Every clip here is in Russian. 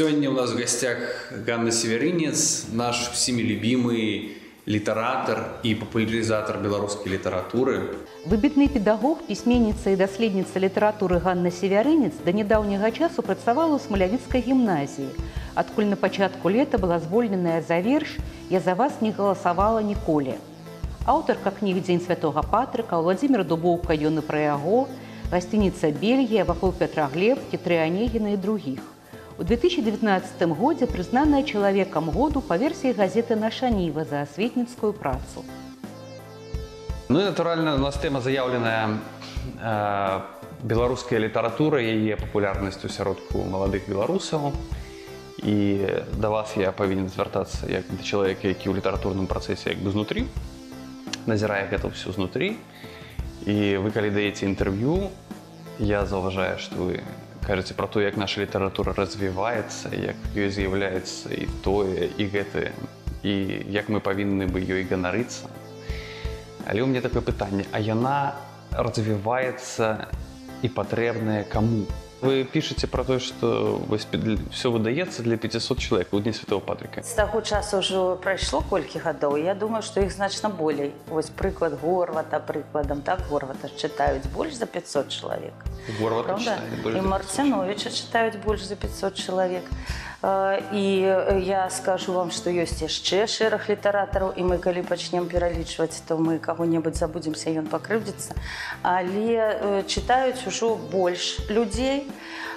Сегодня у нас в гостях Ганна Северинец, наш всеми любимый літаратар і папулярызатар беларускай літаратуры. Выбітны педагог, пісьменніца і даследніца літаратуры Ганна Севярынец да нядаўняга часу працавала ў смалявіцкай гімназіі, адкуль на пачатку лета была звольненая за верш «Я за вас не галасавала ніколі». Аўтарка кніг дзень святого Патрыка, Владзімир Дубоўка ён і пра яго, гасцініца Бельгія, вакол Петра Глебкі, Тры Анегіна і другіх. У 2019 годзе прызнаная чалавекам году па версіі газеты «Наша Ніва» за асветніцкую працу. Ну і натуральна, у нас тэма заяўленая э, беларуская літаратура, яе папулярнасць у сяродку маладых беларусаў. І да вас я павінен звяртацца як да чалавека, які ў літаратурным працэсе як бы знутры, назірае гэта ўсё знутры. І вы калі даеце інтэрв'ю, я заўважаю, што вы кажаце пра то, як наша літаратура развіваецца, як ёй з'яўляецца і тое і гэтае і як мы павінны бы ёй ганарыцца. Але ў мне такое пытанне, а яна развіваецца і патрэбная каму? Вы пішаце пра тое, што все выдаецца для 500 чалавек у дні святого патрыка. З таго часу ўжо прайшло колькі гадоў. Я думаю, што іх значна болей. Вось прыклад горвата прыкладам так горвата чытаюць больш за 500 чалавек. Горвата Правда? чытаюць больш І за 500 Марцяновіча чытаюць больш за 500 чалавек. Э, І я скажу вам, што ёсць яшчэ шэраг літаратараў і мы калі пачнем пералічваць, то мы каго-небудзь забудземся, ён пакрыўдзіцца. Але э, чытаюць ужо больш людзей,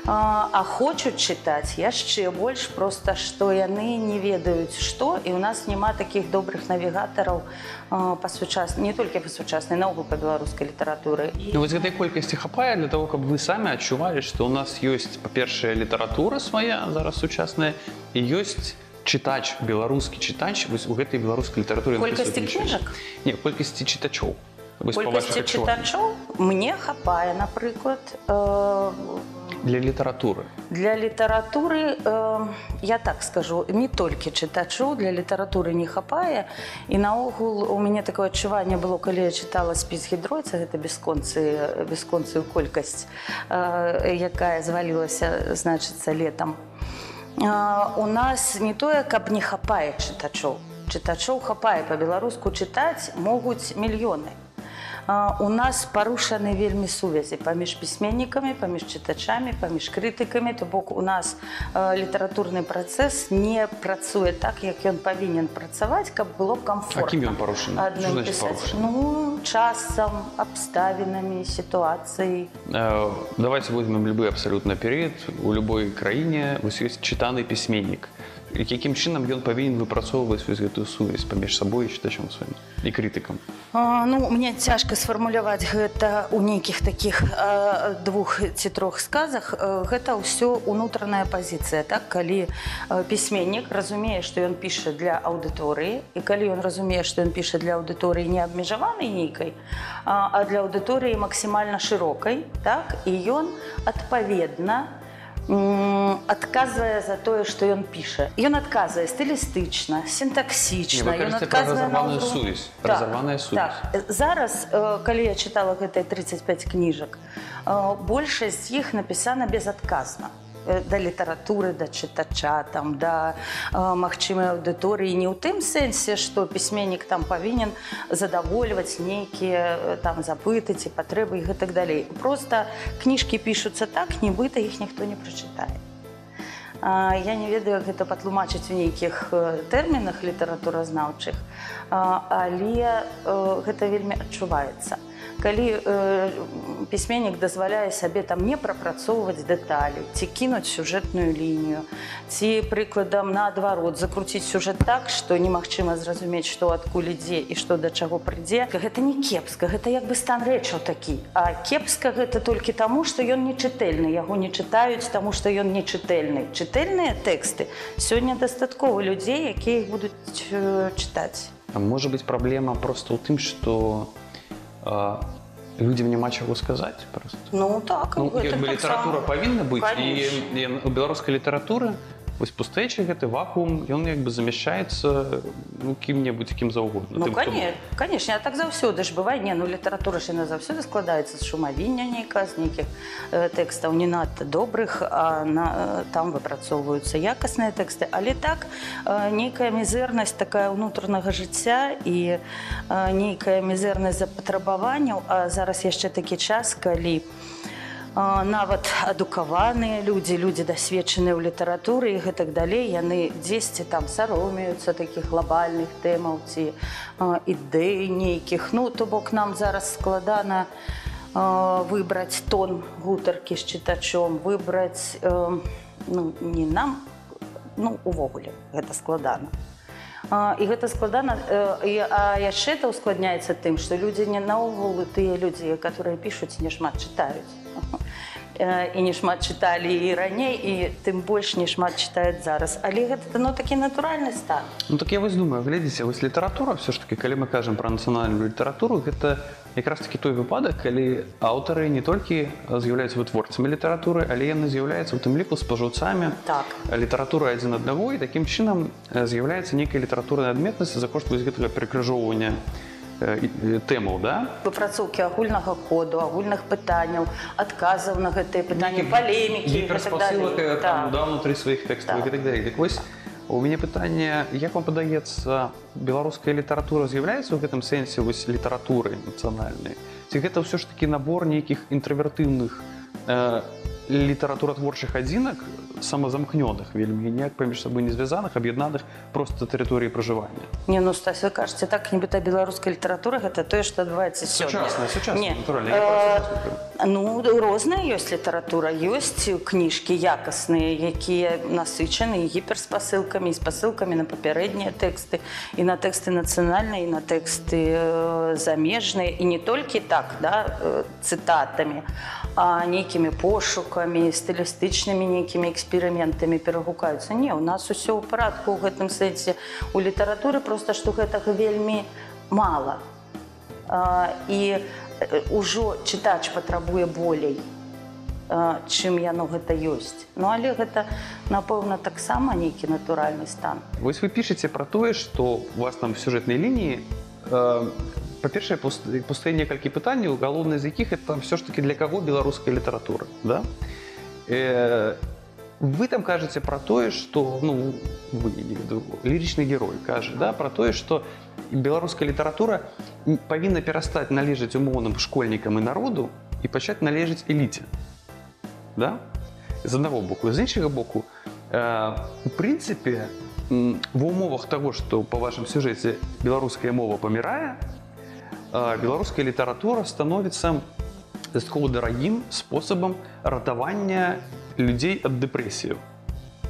а а хочуць чытаць яшчэ больш проста што яны не ведаюць што і ў нас няма такіх добрых навігатараў а, па сучас не толькі па сучаснай наогул па беларускай літаратуры і Ну, вось гэтай колькасці хапае для того, каб вы самі адчувалі, што ў нас ёсць па-першае літаратура свая зараз сучасная і ёсць чытач беларускі чытач вось у гэтай беларускай літаратуры Колькасці кніжак? Не колькасці чытачоў колькасці чытачоў мне хапае напрыклад э, для літаратуры Для літаратуры э, я так скажу не толькі чытачоў для літаратуры не хапае і наогул у мяне такое адчуванне было калі я чытала спіс гідройца гэта бясконцы бясконцую колькасць э, якая звалілася значыцца летом э, у нас не тое каб не хапае чытачоў чытачоў хапае па-беларуску чытаць могуць мільёны А, У нас парушаны вельмі сувязі паміж пісьменнікамі, паміж чытачамі, паміж крытыкамі, то бок у нас э, літаратурны працэс не працуе так, як ён павінен працаваць, каб было комфортно. А кім ён парушаны? Што Адным значыць пісаць. парушаны? Ну, часам, абставінамі, сітуацыяй. Э, давайте возьмем любы абсалютна перыяд у любой краіне вось ёсць чытаны пісьменнік якім чынам ён павінен выпрацоўваць вось гэтую сувязь паміж сабой і чытачом сваім і крытыкам А, Ну мне цяжка сфармуляваць гэта ў нейкіх такіх а, двух ці трох сказах Э, гэта ўсё унутраная пазіцыя так калі э, пісьменнік разумее што ён піша для аўдыторыі і калі ён разумее што ён піша для аўдыторыі не абмежаванай нейкай а а для аўдыторыі максімальна шырокай так і ён адпаведна м, адказвае за тое што ён піша ён адказвае стылістычна сінтаксічна Не, вы ён кажаце пра адказвае на разарваную ўзру- сувязь, пра разарваную сувязь. так. зараз э, калі я чытала гэтыя 35 кніжак э, большасць з іх напісана безадказна Э, Да літаратуры да чытача там да э, магчымай аўдыторыі не ў тым сэнсе што пісьменнік там павінен задавольваць нейкія э, там запыты ці патрэбы і гэтак далей. Просто кніжкі пішуцца так нібыта іх ніхто не прачытае. Я не ведаю, як гэта патлумачыць у нейкіх э, тэрмінах літаратуразнаўчых, але э, гэта вельмі адчуваецца. Калі э, пісьменнік дазваляе сабе там не прапрацоўваць дэталі, ці кінуць сюжэтную лінію, ці прыкладам наадварот закруціць сюжэт так, што немагчыма зразумець, што адкуль ідзе і што да чаго прыйдзе. Гэта не кепска, гэта як бы стан рэчаў такі. А кепска гэта толькі таму, што ён не чытэльны, яго не чытаюць, таму што ён не чытэльны. Чытэльныя тэксты сёння дастаткова людзей, якія будуць э, чытаць. Можа быць праблема просто ў тым што э, людзям няма чаго сказаць просто Ну так ну, гэта як бы таксама. літаратура павінна быць і, Конечно. і у беларускай літаратуры вось пустэчы гэты вакуум ён як бы замяшчаецца ну кім-небудзь кім заўгодна Ну, Тым, хто- конечно, конечно, а так заўсёды ж бывае не ну літаратура ж яна заўсёды складаецца з шумавіння нейка з нейкіх э, тэкстаў не надта добрых а на, э, там выпрацоўваюцца якасныя тэксты але так э, нейкая мізэрнасць такая ўнутранага жыцця і э, нейкая мізэрнасць запатрабаванняў а зараз яшчэ такі час калі а, нават адукаваныя людзі людзі дасведчаныя ў літаратуры і гэтак далей яны дзесьці там саромеюцца такіх глобальных тэмаў ці ідэй нейкіх. Ну то бок нам зараз складана выбраць тон гутаркі з чытачом выбраць ну, не нам ну увогуле гэта складана. І гэта складана а яшчэ это ускладняецца тым што людзі не наогул тыя людзі которые пішуць не шмат чытаюць і не шмат чыталі і раней і тым больш не шмат чытаюць зараз. Але гэта ну такі натуральны стан. Ну так я вось думаю глядзіце вось літаратура все ж таки калі мы кажам пра нацыянальную літаратуру гэта якраз таки той выпадак калі аўтары не толькі з'яўляюцца вытворцамі літаратуры але яны з'яўляюцца у тым ліку спажыўцамі. Так. літаратуры адзін аднаго і такім чынам э, з'яўляецца нейкая літаратурная адметнасць за кошт вось гэтага перакрыжоўвання. э, і тэмаў да выпрацоўкі агульнага коду агульных пытанняў адказаў на гэтыя пытанні палемікі далей. там Так. да, ўнутры сваіх тэкстаў Так. і так далей дык вось у мяне пытанне як вам падаецца беларуская літаратура з'яўляецца ў гэтым сэнсе вось літаратурай нацыянальнай ці гэта ўсё ж такі набор нейкіх інтравертыўных э, літаратуратворчых адзінак самазамкнёных вельмі ніяк паміж сабой не звязаных аб'яднаных просто тэрыторыі пражывання Не ну Стась, вы кажаце так нібыта беларуская літаратура гэта тое што адбываецца сёння Сучасная, сучасная, Не, натуральна, я про э, сучасную. Ну розная ёсць літаратура ёсць кніжкі якасныя якія насычаны і гіперспасылкамі і спасылкамі на папярэднія тэксты і на тэксты нацыянальныя і на тэксты э, замежныя і не толькі так да э, цытатамі а нейкімі пошукамі стылістычнымі нейкімі эксперыментамі перагукаюцца не у нас усё ў парадку ў гэтым сэнсе у літаратуры просто што гэтага вельмі мала А, і э, ўжо чытач патрабуе болей а, чым яно гэта ёсць ну але гэта напэўна таксама нейкі натуральны стан Вось вы пішаце пра тое, што у вас там сюжэтнай лініі э, па-першае пустыя некалькі пытанняў, галоўнае з якіх это все ж таки для каго беларуская літаратура. Да? Э, вы там кажаце пра тое, што ну, вы, я не ведаю, лірычны герой кажа да, пра тое, што беларуская літаратура павінна перастаць належаць умоўным школьнікам і народу і пачаць належыць эліце. Да? з аднаго боку з іншага боку э, у прынцыпе м, ва умовах того што па вашым сюжэце беларуская мова памірае э, беларуская літаратура становіцца дастаткова дарагім спосабам ратавання людзей ад дэпрэсію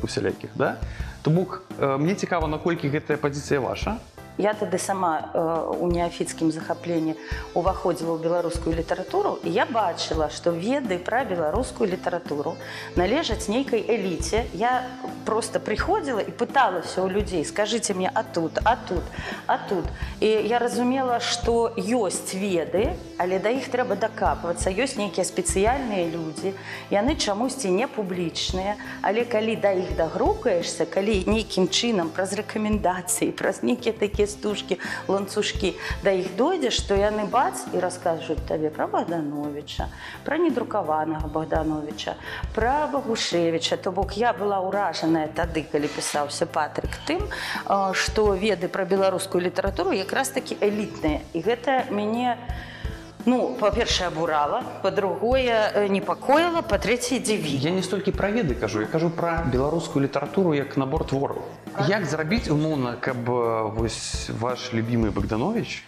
усялякіх да то бок э, мне цікава наколькі гэтая пазіцыя ваша Я тады сама э, у неафіцкім захапленні уваходзіла ў беларускую літаратуру і я бачыла, што веды пра беларускую літаратуру належаць нейкай эліце. Я просто прыходзіла і пыталася ў людзей, скажыце мне а тут, а тут, а тут. І я разумела, што ёсць веды, але да іх трэба дакапвацца. ёсць нейкія спецыяльныя людзі, яны чамусьці не публічныя, але калі да іх дагрукаешся, калі нейкім чынам праз рэкамендацыі, праз нейкія такія стужкі, ланцужкі да іх дойдзеш, што яны бац і раскажуць табе пра Богдановича, пра недрукаванага Богдановича, пра Багушевіча. То бок я была ўражаная тады, калі пісаўся Патрык тым, э, што веды пра беларускую літаратуру якраз такі элітныя. І гэта мяне ну, па-першае, абурала, па-другое, э, непакоіла, па-трэцяе, дзіві. Я не столькі пра веды кажу, я кажу пра беларускую літаратуру як набор твораў. Як зрабіць умоўна, каб э, вось ваш любімы Богданович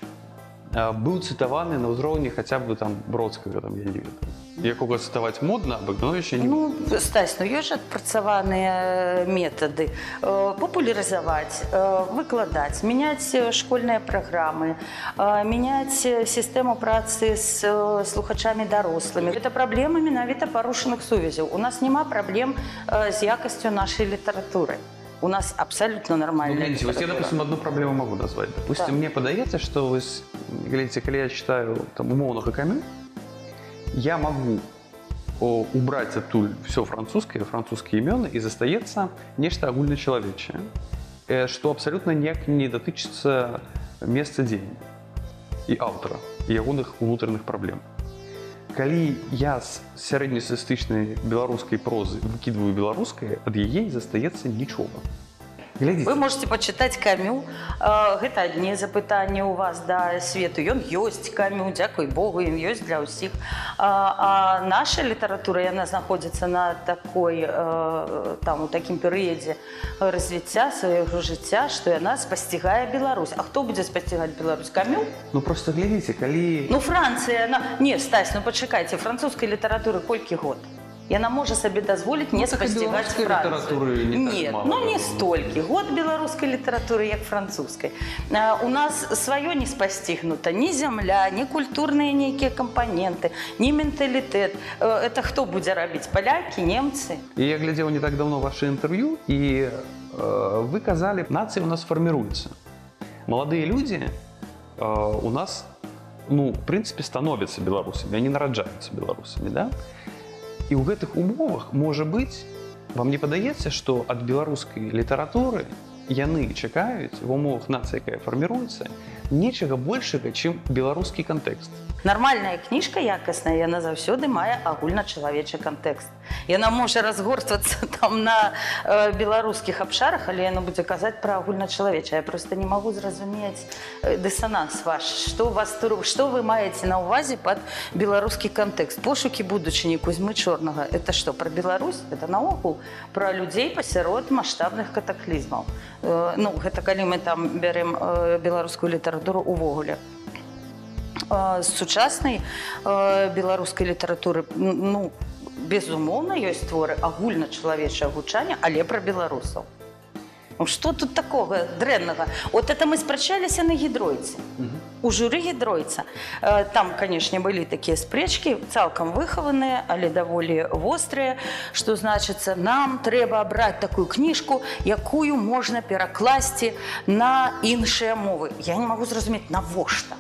э, быў цытаваны на ўзроўні хаця б там бродскага там я не ведаю. Якога цытаваць модна, а Богдановича не Ну, Стась, ну ёсць жа адпрацаваныя метады э, папулярызаваць, э, выкладаць, мяняць э, школьныя праграмы, э, мяняць э, сістэму працы з э, слухачамі дарослымі. Гэта праблема менавіта парушаных сувязяў. У нас няма праблем э, з якасцю нашай літаратуры. У нас абсалютна Ну, нармальная глядзіце, вось я, літаратура. допустим, одну праблему могу назваць. Допустим, Так. мне падаецца, што вось, глядзіце, калі я читаю там умоўнага камю, я могу о, убрать оттуль все французское, французские имена, и застаецца нешта агульначалавечае, э, што абсалютна ніяк не датычыцца месца дзеяння і аўтара і ягоных унутраных праблем. Калі я з сярэднестатыстычнай беларускай прозы выкідваю беларускае, ад яе застаецца нічога. Глядзіце, Вы можете почитать камю Э, гэта адне запытанне у вас да свету ён ёсць камю дзякуй Богу ён ёсць для ўсіх а, а наша літаратура яна знаходзіцца на такой э, там у такім перыядзе развіцця свайго жыцця што яна спасцігае Беларусь А хто будзе спасцігаць Беларусь камю ну просто глядзіце, калі Ну Францыя на не стась ну пачакайце французскай літаратуры колькі год Яна можа сабе дазволіць не Ну, так і спасцігаць беларускай літаратуры не так Нет, мала, ну не я думаю. столькі год беларускай літаратуры як французскай А, у нас сваё не спасцігнута ні зямля ні культурныя нейкія кампаненты ні менталітэт Э, это хто будзе рабіць палякі немцы І я глядзеў не так давно ваше інтэрв'ю і э, вы казалі нацыя у нас фарміруецца маладыя людзі э, у нас ну в прынцыпе становяцца беларусамі они нараджаюцца беларусамі да І ў гэтых умовах можа быць вам не падаецца што ад беларускай літаратуры яны чакаюць в умовах нацыі якая фарміруецца нечага большага чым беларускі кантэкст нармальная кніжка якасная яна заўсёды мае агульначалавечы кантэкст яна можа разгортвацца там на э, беларускіх абшарах але яна будзе казаць пра агульначалавеча я просто не магу зразумець э, дысананс ваш. Што вас што вы маеце на ўвазе пад беларускі кантэкст пошукі будучыні кузьмы чорнага это што пра Беларусь? Это наогул пра людзей пасярод маштабных катаклізмаў э, ну гэта калі мы там бярэм э, беларускую літаратуру увогуле. Э, сучаснай э, беларускай літаратуры ну безумоўна ёсць творы агульначалавечае гучання але пра беларусаў Ну, что тут такого дрэннага вот это мы спрачаліся на гідройцы у журы гідройца Э, там канешне былі такія спрэчкі цалкам выхаваныя але даволі вострыя што значыцца нам трэба абраць такую кніжку якую можна перакласці на іншыя мовы я не магу зразумець навошта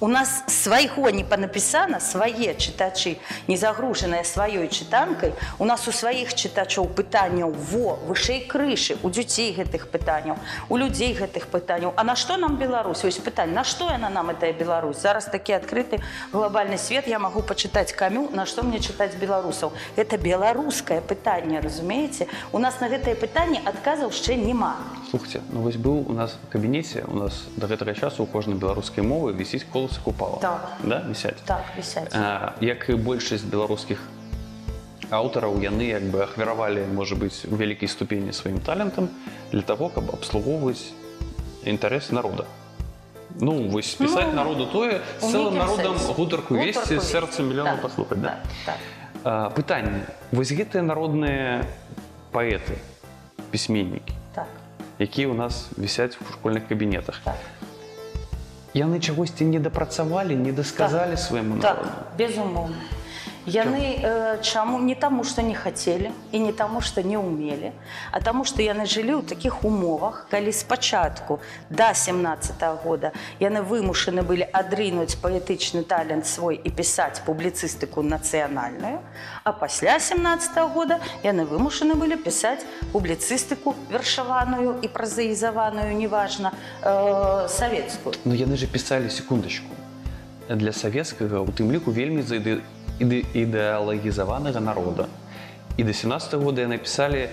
У нас свайго не панапісана свае чытачы не загружаныя сваёй чытанкай у нас у сваіх чытачоў пытанняў во вышэй крышы у дзяцей гэтых пытанняў у людзей гэтых пытанняў А на што нам Беларусь ось пытань на што яна нам этая Беларусь зараз такі адкрыты глобальны свет я магу пачытаць камю на што мне чытаць беларусаў это беларускае пытанне разумееце у нас на гэтае пытанне адказаў яшчэ няма слухайте ну вось быў у нас в кабінеце у нас да гэтага часу у кожнай беларускай мовы вісіць коласы купала Так. да вісяць так вісяць А, як і большасць беларускіх аўтараў яны як бы ахвяравалі можа быць у вялікай ступені сваім талентам для того каб абслугоўваць інтарэс народа ну вось пісаць Ну, народу тое у з цэлым нейкім народам сэнсе. гутарку весці Гутарку з сэрца мільёна Так, паслухаць да? так, так. А, пытанне вось гэтыя народныя паэты пісьменнікі так якія ў нас вісяць у школьных кабінетах так яны чагосьці не дапрацавалі не дасказалі свайму Так, народу безумоўна. Яны э, чаму не таму, што не хацелі і не таму, што не ўмелі, а таму, што яны жылі ў такіх умовах, калі спачатку да 17 -го года яны вымушаны былі адрынуць паэтычны талент свой і пісаць публіцыстыку нацыянальную, а пасля 17 -го года яны вымушаны былі пісаць публіцыстыку вершаваную і празаізаваную, неважна, э, савецкую. Ну яны же пісалі секундачку для савецкага у тым ліку вельмі за іде- іде- ідэалагізаванага народа і до 17 -го года яны пісалі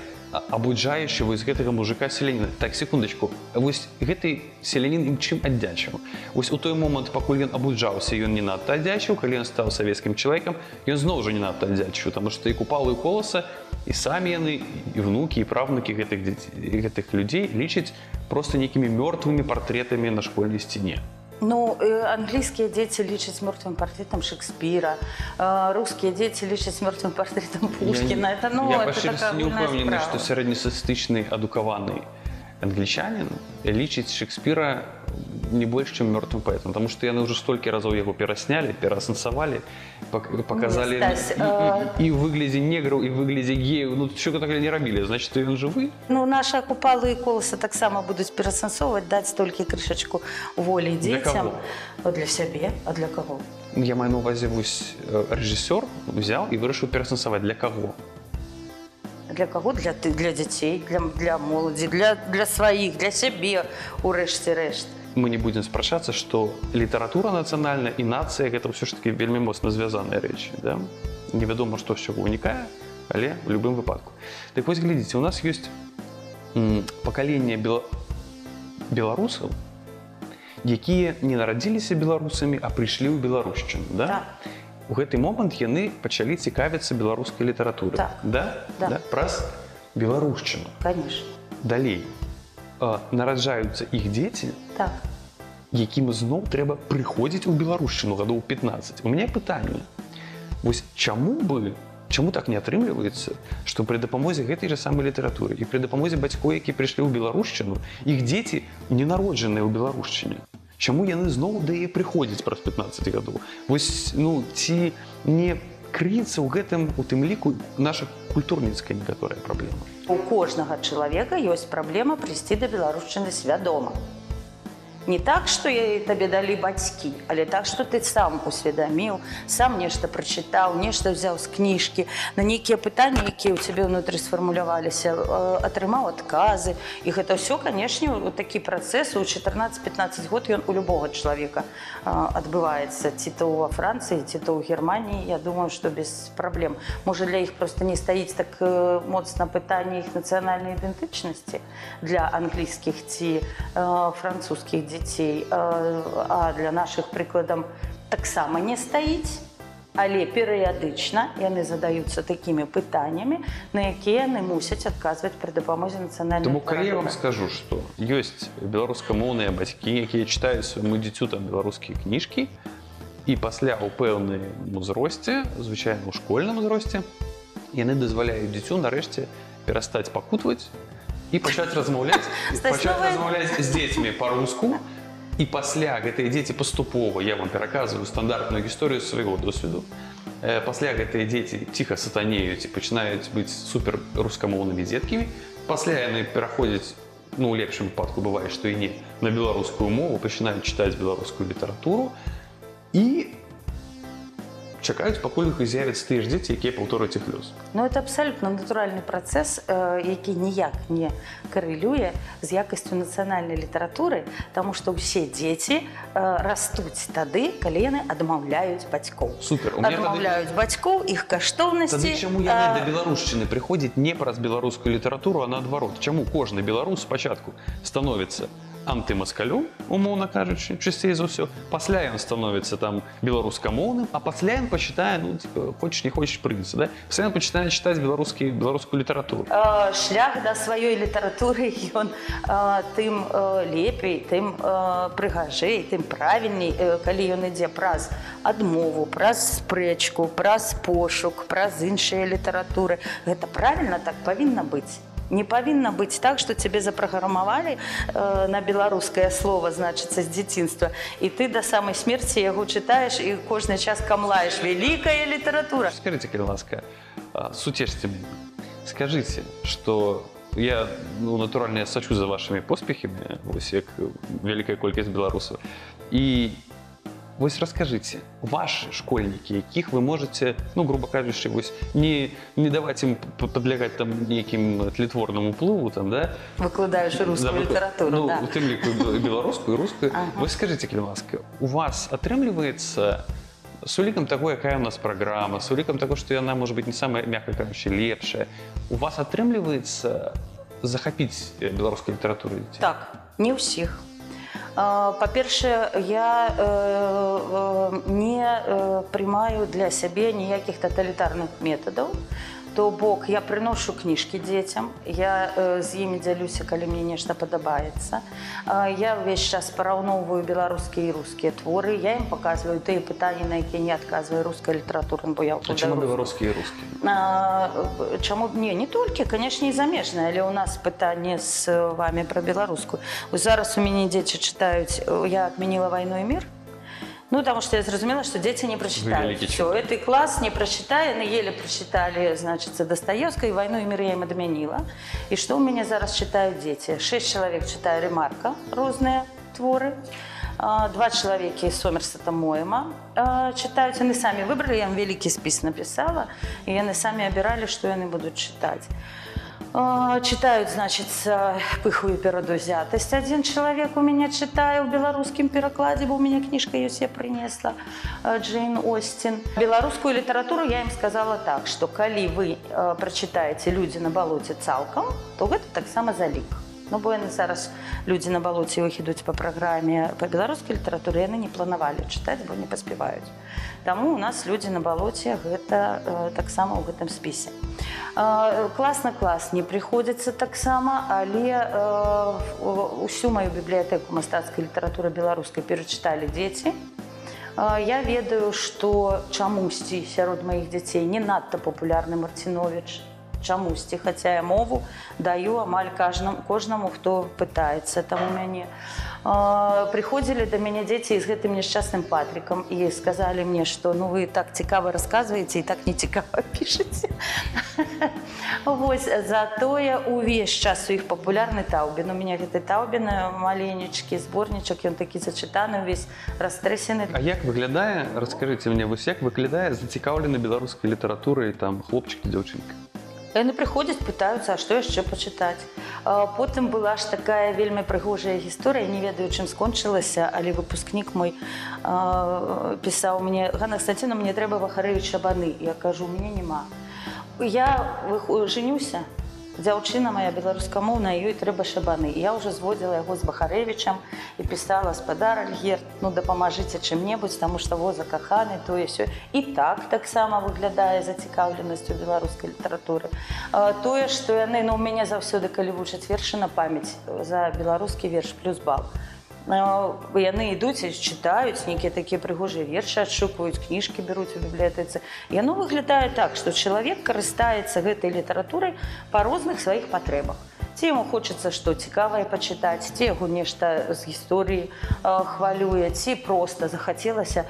абуджаючы вось гэтага мужика селяніна так секундачку вось гэты селянін ім чым аддзячыў вось у той момант пакуль ён абуджаўся ён не надта аддзячыў калі ён стаў савецкім чалавекам ён зноў жа не надта аддзячыў таму што і купалы коласа і самі яны і внукі і правнукі гэтых дзяцей- гэтых людзей лічаць просто нейкімі мёртвымі партрэтамі на школьнай сцяне Ну, э, англійскія дзеці лічаць мёртвым партрэтам Шекспіра, э, рускія дзеці лічаць мёртвым партрэтам Пушкіна. Это, ну, я это па шчырасці такая не агульная ўпэўнены справа. што сярэднестатыстычны адукаваны англічанін лічыць Шекспіра не больше, чем мертвым поэтом. Потому что яны уже столько разов его перасняли, переасенсовали, пок- показали Не, Стась, и, э, и, и в выгляде негров, и в выгляде геев. Ну, що так не робили, значит, він живий. Ну, наші акупали і колеса так само будуть пересенсовувати, дати тільки кришечку волі Для дітям. кого? Для себе, а для кого? Я маю на увазі, ось е, режисер взяв і вирішив пересенсувати. Для кого? Для кого? Для, ти- для дітей, для, для молоді, для, для своїх, для себе, урешті-решт. мы не будзем спрачацца што літаратура нацыянальна і нацыя гэта ўсё ж таки вельмі моцна звязаныя рэчы да? невядома што з чаго ўнікае але у любым выпадку так вось глядзіце у нас ёсць пакаленне бела... беларусаў якія не нарадзіліся беларусамі а прыйшлі ў беларушчыну да? да у гэты момант яны пачалі цікавіцца беларускай літаратуры так. да? Да. да праз беларушчыну конечно далей а, нараджаюцца іх дзеці, Так. якім зноў трэба прыходзіць у беларушчыну гадоў 15 у меня пытанне. Вось чаму бы чаму так не атрымліваецца што пры дапамозе гэтай жа самай літаратуры і пры дапамозе бацькоў які прыйшлі ў беларушчыну іх дзеці не народжаныя ў беларушчыне? Чаму яны зноў да яе прыходзяць праз 15 гадоў? Вось ну ці не крыецца ў гэтым у тым ліку наша культурніцкая некаторая праблема У кожнага чалавека ёсць праблема прыйсці да беларушчыны свядома. Не так, што я табе далі бацькі, але так, што ты сам усведаміў, сам нешта прачытаў, нешта ўзяў з кніжкі, на нейкія пытанні, якія ў цябе ўнутры сфармуляваліся, э, атрымаў адказы. І гэта ўсё, канешне, такі працэс у 14-15 год ён у любога чалавека э, адбываецца ці то ва Францыі, ці то ў Геррманіі, я думаю, што без праблем. Можа для іх проста не стаіць так э, моцна пытанне іх нацыянальнай ідэнтычнасці для англійскіх ці э, французскіх дзяцей, э, а для нашых прыкладам таксама не стаіць. Але перыядычна яны задаюцца такімі пытаннямі, на якія яны мусяць адказваць пры дапамозе нацыянальнай Тому калі я вам літаратуры. скажу, што ёсць беларускамоўныя бацькі, якія чытаюць свайму дзіцю там беларускія кніжкі і пасля ў пэўным узросце, звычайна ў школьным узросце, яны дазваляюць дзіцю нарэшце перастаць пакутваць і пачаць размаўляць Стаць пачаць новай- размаўляць з дзецьмі па-руску і пасля гэтыя дзеці паступова я вам пераказваю стандартную гісторыю з свайго досведу Э, пасля гэтыя дзеці ціха сатанеюць і пачынаюць быць супер рускамоўнымі дзеткамі пасля яны пераходзяць ну у лепшым выпадку бывае што і не на беларускую мову пачынаюць чытаць беларускую літаратуру і чакаюць пакуль іх з'явяцца тыя ж дзеці якія паўтораць іх лёс Ну, это абсалютна натуральны працэс, э, які ніяк не карэлюе з якасцю нацыянальнай літаратуры, таму што ўсе дзеці э, растуць тады, калі яны адмаўляюць бацькоў. Супер. У меня тады- Адмаўляюць бацькоў, іх каштоўнасці. Тады чаму яны э, да беларушчыны прыходзяць не праз беларускую літаратуру, а наадварот чаму кожны беларус спачатку становіцца антымаскалю умоўна кажучы часцей за ўсё пасля ён становіцца там беларускамоўным а пасля ён пачытае ну типа, хочаш не хочаш прынца да? пасля ён пачынае чытаць беларускі беларускую літаратуру Э, шлях да сваёй літаратуры ён э, тым э, лепей тым э, прыгажэй тым правільней э, калі ён ідзе праз адмову праз спрэчку праз пошук праз іншыя літаратуры гэта правільна так павінна быць не павінна быць так што цябе запраграмавалі э, на беларускае слово значыцца з дзяцінства і ты да самай смерці яго чытаеш і кожны час камлаеш вялікая літаратура скажите калі ласка а, суцешьте мяне скажите что я ну, натуральна я сачу за вашими поспехами вось як вялікая колькасць беларусаў і вось расскажите ваши школьнікі якіх вы можете ну грубо кажучы вось не не даваць ім п- падлягаць там нейкім тлетворнаму плыву там да выкладаеш рускую Да, вы- літаратуру ну, да. у тым ліку бе- беларускую і рускую Ага. вы скажите калі ласка у вас атрымліваецца с улікам таго якая у нас праграма с улікам таго што яна можа быть не самая мякка кажучы лепшая у вас атрымліваецца захапіць э, беларускай літаратуры Так, не ўсіх. А, Па-першае, я э, э, не э, прымаю для сябе ніякіх таталітарных метадаў. то бок я прыношу кніжкі дзецям я э, з імі дзялюся калі мне нешта падабаецца э, я ўвесь час параўноўваю беларускія і рускія творы я ім паказваю тыя пытанні на якія не адказвае руская літаратура бо я А чому білоруські і русські? А, чаму б не не толькі канешне і замежныя але ў нас пытанне з вами пра беларускую Вось зараз у мяне дзеці чытаюць э, я адмяніла вайну і мір ну потому что я зразумела что дети не прочитали. Все этот класс не прочитали на еле прочитали значит достоевской войну и мир я им отменила и что у меня зараз читают дети? Шесть человек читаю ремарка розные творы. А, два человека из Сомерсета Моема а, читают. Они сами выбрали я им великий спис написала и они сами обирали что они будут читать Читают, значит, э, «Пыху и перадузятость». Один человек у меня читаю в белорусском перекладе, у меня книжка есть, я принесла, э, Джейн Остин. Белорусскую литературу я им сказала так, что коли вы э, прочитаете «Люди на болоте» цалком, то это так само залик. Ну, бо яны зараз людзі на балоце іх ідуць па праграме па беларускай літаратуры яны не планавалі чытаць бо не паспяваюць Таму у нас людзі на балоце гэта э, таксама ў гэтым спісе э, класна клас не прыходзіцца таксама але э, усю маю бібліятэку мастацкай літаратуры беларускай перачыталі дзеці Э, Я ведаю, што чамусьці сярод маіх дзяцей не надта папулярны Марцінович, чамусьці, хаця я мову даю амаль кажнаму, кожнаму, хто пытаецца там у мяне. Э, Прыходзілі да мяне дзеці з гэтым няшчасным патрікам і сказалі мне, што ну вы так цікава расказваеце і так не цікава пішаце. Вось затое увесь час у іх папулярны таўбін. У мяне гэты таўбін маленечкі зборнічак, ён такі зачытаны увесь растрэсены. А як выглядае, раскажыце мне, вось як выглядае зацікаўлены беларускай літаратурай там хлопчык і дзяўчынка? Яны прыходзяць, пытаюцца, а што яшчэ пачытаць. А Потым была ж такая вельмі прыгожая гісторыя, не ведаю, чым скончылася, але выпускнік мой а, пісаў мне Ганна Кстаціна, мне трэба вахарэвіч шабаны. Я кажу, у мяне няма. Я выху- жанюся, дзяўчына моя беларускамоўная ёй трэба шабаны я ўжо зводзіла яго з бахарэвічам і пісала спадар альгерт ну дапамажыце чым-небудзь таму што во закаханы тое сё і так таксама выглядае зацікаўленасць у беларускай літаратуры А, тое што яны ну у мяне заўсёды калі вучаць вершы на памяць за беларускі верш плюс бал А, яны ідуць і чытаюць нейкія такія прыгожыя вершы адшукваюць кніжкі бяруць у бібліятэцы яно выглядае так што чалавек карыстаецца гэтай літаратурай па розных сваіх патрэбах ці яму хочацца што цікавае пачытаць ці яго нешта з гісторыі а, хвалюе ці проста захацелася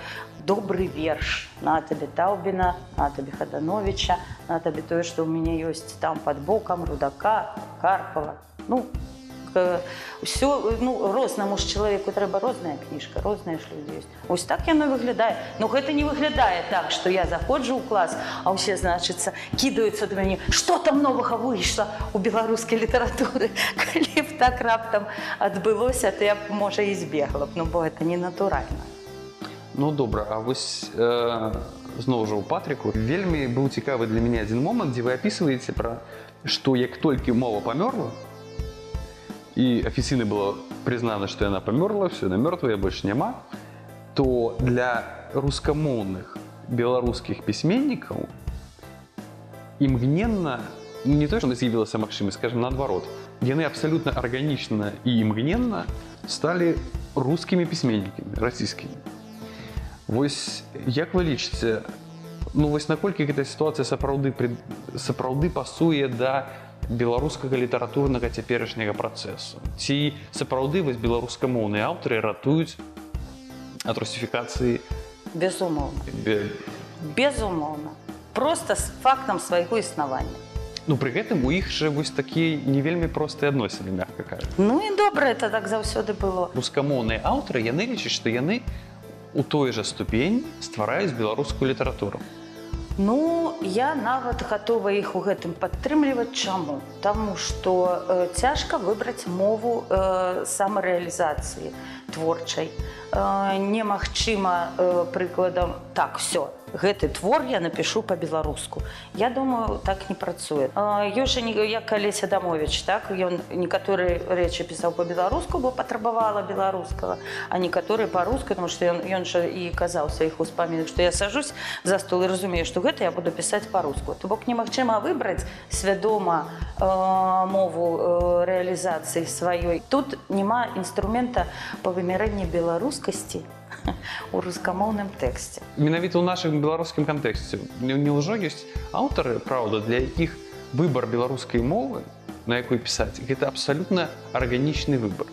добры верш на табе таўбіна на табе хадановича на табе тое што ў мяне ёсць там под бокам рудака карпова ну ўсё ну рознаму ж чалавеку трэба розная кніжка розныя ж людзі ёсць ось так яно выглядае но гэта не выглядае так што я заходжу ў клас а ўсе значыцца кідаюцца да мяне што там новага выйшла у беларускай літаратуры калі б так раптам адбылося то я б можа і збегла б ну бо это не натуральна Ну добра, а вось э, зноў жа ў патрыку вельмі быў цікавы для мяне адзін момант, дзе вы апісваеце пра што як толькі мова памёрла і афіцыйна было прызнана, што яна памёрла, все на мёртвая больш няма, то для рускамоўных беларускіх пісьменнікаў імгненна ну, не то, што з'явілася магчымасць, скажем наадварот, яны абсалютна арганічна і імгненна сталі рускімі пісьменнікамі расійскімі. Вось як вы лічыце ну вось наколькі гэта сітуацыя сапраўды пред- сапраўды пасуе да беларускага літаратурнага цяперашняга працэсу. Ці сапраўды вось беларускамоўныя аўтары ратуюць ад русіфікацыі? Безумоўна. Бе- безумоўна. Просто з фактам свайго існавання. Ну пры гэтым у іх жа вось такія не вельмі простыя адносіны мягка кажа ну і добра это так заўсёды было. Рускамоўныя аўтары яны лічаць што яны у той жа ступень ствараюць беларускую літаратуру Ну, я нават гатова іх у гэтым падтрымліваць. Чаму. Таму што э, цяжка выбраць мову э, самарэалізацыі творчай. Э, немагчыма э, прыкладам так все гэты твор я напишу по-беларуску Я думаю так не працуе ёсць жа не- як калеся дамовіч так ён некаторыя рэчы пісаў по-беларуску бо патрабавала беларускага а некаторыя па-руску тому что ён ён жа і казаў у сваіх успамінах што я сажусь за стол і разумею што гэта я буду пісаць па-руску то бок немагчыма выбраць свядома э, мову э, рэалізацыі сваёй тут няма інструмента па вымярэнні беларускасці у рускамоўным тэксце Менавіта ў нашым беларускім кантэксце не, не ўжо ёсць аўтары праўда для якіх выбар беларускай мовы на якой пісаць гэта абсалютна арганічны выбар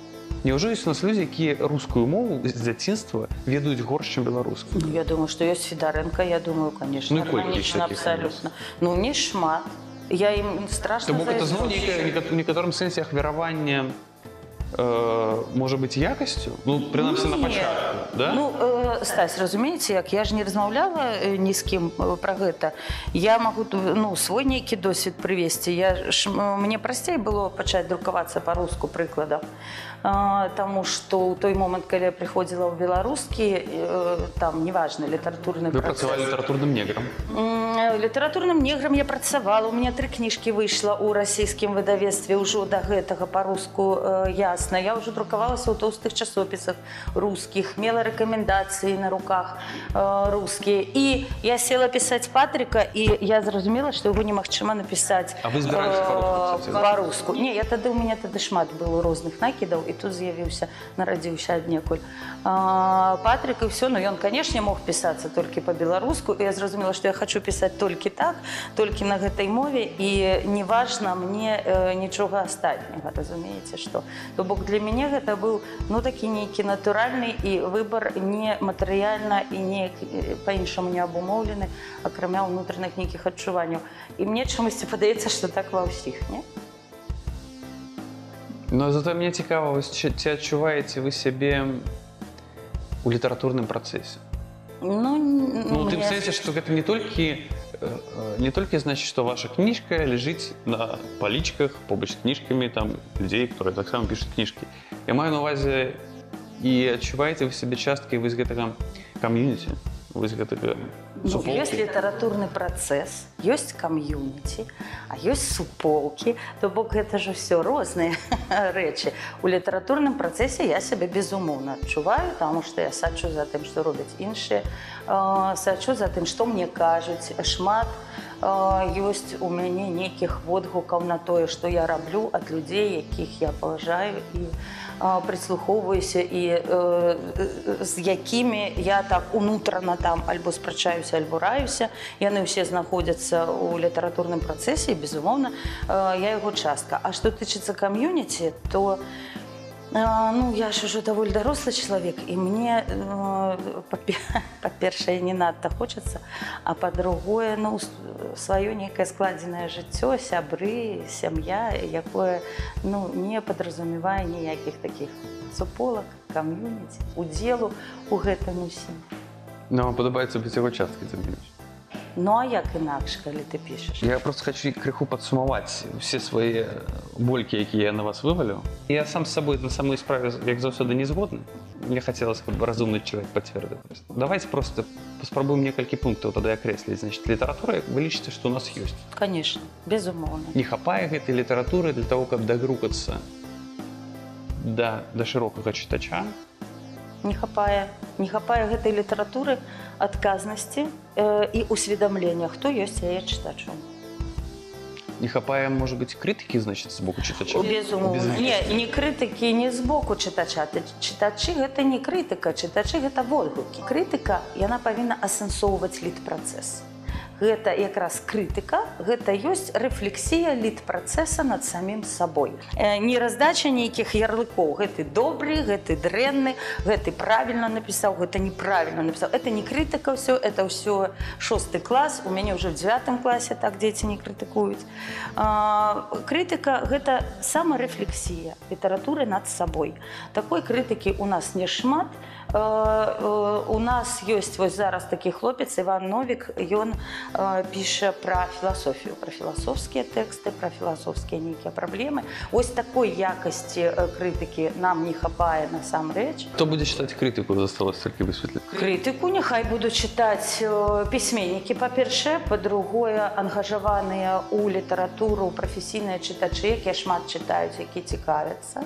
Няўжо ёсць у нас людзі якія рускую мову з дзяцінства ведаюць горш чым беларускую Ну, Я думаю, что есть Федоренко, я думаю, конечно, Ну и колькі органично, таких абсолютно. Ну, не шмат. Я им страшно То бок это зноў завидую. нейкае у некаторым сэнсе ахвяраванне э, можа быць якасцю ну прынамсі на Ні. пачатку да? Ну, э, Стась, разумееце, як я ж не размаўляла э, ні з кім э, пра гэта. Я магу ну, свой нейкі досвед прывесці. Я ж, м, мне прасцей было пачаць друкавацца па-руску прыкладам. А, Таму што ў той момант, калі я прыходзіла ў беларускі, э, там неважна літаратурны вы працэс. працавалі літаратурным неграм М, літаратурным неграм я працавала у меня тры кніжкі выйшла ў расійскім выдавецтве ўжо да гэтага па-руску э, ясна я ўжо друкавалася ў тоўстых часопісах рускіх мела рэкамендацыі на руках э, рускія і я села пісаць патрыка і я зразумела што яго немагчыма напісаць А вы збіраліся па-руску пісаць? па-руску не я тады у мяне тады шмат было розных накідаў і тут з'явіўся нарадзіўся аднекуль А, Патрик і все ну ён канешне мог пісацца толькі по-беларуску і я зразумела што я хочу пісаць толькі так толькі на гэтай мове і неважна мне э, нічога астатняга разумееце што то бок для мяне гэта быў ну такі нейкі натуральны і выбар не матэрыяльна і не па-іншаму не абумоўлены акрамя ўнутраных нейкіх адчуванняў і мне чамусьці падаецца што так ва ўсіх не Ну зато мне цікава вось ці ці адчуваеце вы сябе у літаратурным працэсе Ну, Ну, ты в мне- сэнсе, што гэта не толькі э, э, не толькі значыць, што ваша кніжка ляжыць на палічках побач з кніжкамі там людзей, которые таксама пішуць кніжкі. Я маю на увазе і адчуваеце вы сябе часткай вы з гэтага кам'юніці, вы з гэтага Ну, суполкі? ёсць літаратурны працэс, ёсць кам'юніці, а ёсць суполкі, то бок гэта ж ўсё розныя рэчы. У літаратурным працэсе я сябе безумоўна адчуваю, таму што я сачу за тым, што робяць іншыя, э, сачу за тым, што мне кажуць шмат. э, Ёсць у мяне нейкіх водгукаў на тое, што я раблю ад людзей, якіх я паважаю і а, прыслухоўваюся і э, э, з якімі я так унутрана там альбо спрачаюся альбо раюся яны ўсе знаходзяцца ў літаратурным працэсе безумоўна э, я яго частка. А што тычыцца кам'юніці то э, ну я ж ужо даволі дарослы чалавек і мне э, па-пе- па-першае не надта хочацца а па-другое ну сваё нейкае складзенае жыццё сябры сям'я якое ну не падразумевае ніякіх такіх суполак кам'юніці удзелу у гэтым усім Ну, вам падабаецца быць яго часткай замінуць. ну а як інакш калі ты пішаш Я просто хочу крыху падсумаваць усе свае болькі, якія я на вас вывалю. Я сам з сабой на самой справе як заўсёды не згодны. Мне хацелось каб разумны чалавек пацвердыў. Давайте просто паспрабуем некалькі пунктаў тады акрэсліць значит літаратура вы лічыце што у нас ёсць конечно безумоўна не хапае гэтай літаратуры для того каб дагрукацца да да шырокага чытача не хапае не хапае гэтай літаратуры адказнасці э, і усведамлення хто ёсць яе чытачом не хапае можа быць крытыкі значит з боку чытача безумоўна не не крытыкі не з боку чытача Ты- чытачы гэта не крытыка чытачы гэта водгукі крытыка яна павінна асэнсоўваць лід працэс гэта якраз крытыка гэта ёсць рэфлексія лід працэса над самім сабой Э, не раздача нейкіх ярлыкоў гэты добры гэты дрэнны гэты правільна напісаў гэта неправільна напісаў это не крытыка ўсё это ўсё шосты клас у мяне ўжо в девятым класе так дзеці не крытыкуюць А, крытыка гэта самарэфлексія літаратуры над сабой такой крытыкі у нас не шмат Э, э, у нас ёсць вось зараз такі хлопец Іван Новік ён э, піша пра філасофію, пра філасофскія тэксты, пра філасофскія нейкія праблемы. Ось такой якасці э, крытыкі нам не хапае насамрэч. Хто буде читати критику, засталось тільки висвітлити. Крытыку няхай будуць чытаць э, пісьменнікі па-першае, па-другое ангажаваныя ў літаратуру прафесійныя чытачы, якія шмат чытаюць, які цікавяцца.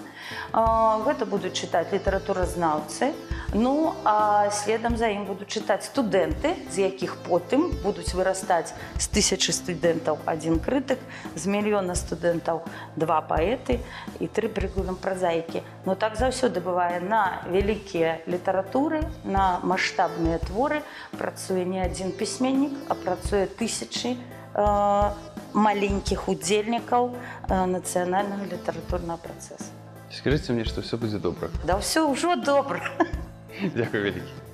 А, Гэта будуць чытаць літаратуразнаўцы. Ну а следам за ім будуць чытаць студэнты, з якіх потым будуць вырастаць з тысячы студэнтаў адзін крытык, з мільёна студэнтаў два паэты і тры прыкладам празаікі. Ну так заўсёды бывае на вялікія літаратуры, на маштабныя творы працуе не адзін пісьменнік, а працуе тысячы э, маленькіх удзельнікаў э, нацыянальнага літаратурнага працэсу. Скажіть мені, що все буде добре. Да ўсё ўжо добра. Дякую вялікі.